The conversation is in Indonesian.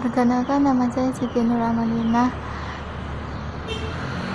Perkenalkan nama saya Siti Nuramalina.